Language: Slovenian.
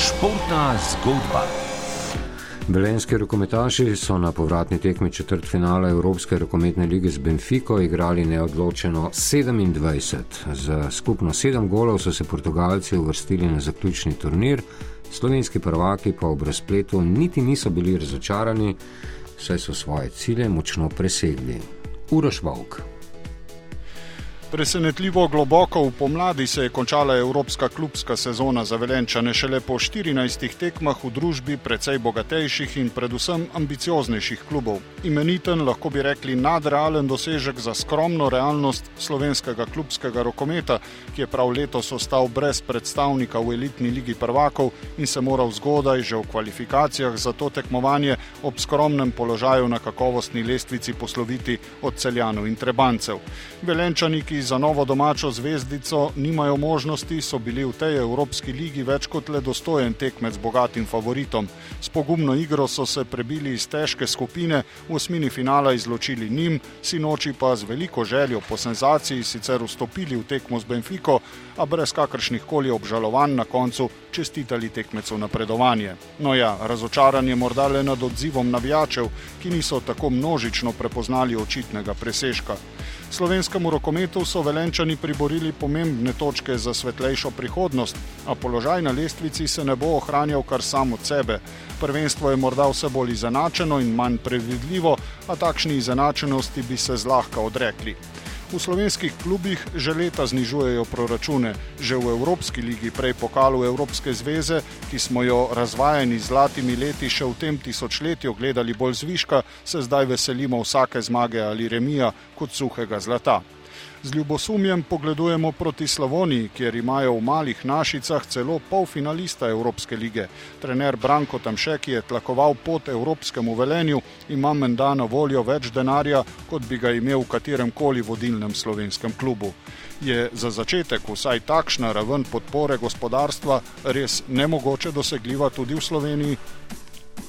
Športna zgodba. Velenski rokometaši so na povratni tekmi četrt finala Evropske rokometne lige z Benfico igrali neodločeno 27. Za skupno sedem golov so se Portugalci uvrstili na zaključni turnir, slovenski prvaki pa ob razpletu niti niso bili razočarani, saj so svoje cilje močno presegli. Uroš Vovk. Presenetljivo globoko v pomladi se je končala evropska klubska sezona za Velenčane šele po 14 tekmah v družbi precej bogatejših in predvsem ambicioznejših klubov. Imeniten, lahko bi rekli, nadrealen dosežek za skromno realnost slovenskega klubskega rokometa, ki je prav letos ostal brez predstavnika v elitni ligi prvakov in se moral zgodaj že v kvalifikacijah za to tekmovanje ob skromnem položaju na kakovostni lestvici posloviti od celjanov in trebancev. Velenčani, ki za novo domačo zvezdico nimajo možnosti, so bili v tej Evropski ligi več kot le dostojen tekmec z bogatim favoritom. S pogumno igro so se prebili iz težke skupine, v osmini finala izločili njim, sinoči pa z veliko željo po senzaciji sicer vstopili v tekmo z Benfico, a brez kakršnih koli obžalovanj na koncu čestitali tekmecu napredovanje. No ja, razočaran je morda le nad odzivom navijačev, ki niso tako množično prepoznali očitnega presežka. Slovenskemu rokometu so velenčani priborili pomembne točke za svetlejšo prihodnost, a položaj na lestvici se ne bo ohranjal kar samo od sebe. Prvenstvo je morda vse bolj izenačeno in manj previdljivo, a takšni izenačenosti bi se zlahka odrekli. V slovenskih klubih že leta znižujejo proračune, že v Evropski ligi, prej pokalu Evropske zveze, ki smo jo razvajeni z zlatimi leti še v tem tisočletju gledali bolj zviška, se zdaj veselimo vsake zmage ali remija kot suhega zlata. Z ljubosumjem pogledujemo proti Slavoniji, kjer imajo v malih našicah celo polfinalista Evropske lige. Trener Branko Tamšek je tlakoval pot Evropskemu velenju, ima menda na voljo več denarja, kot bi ga imel v katerem koli vodilnem slovenskem klubu. Je za začetek vsaj takšna raven podpore gospodarstva res nemogoče dosegljiva tudi v Sloveniji?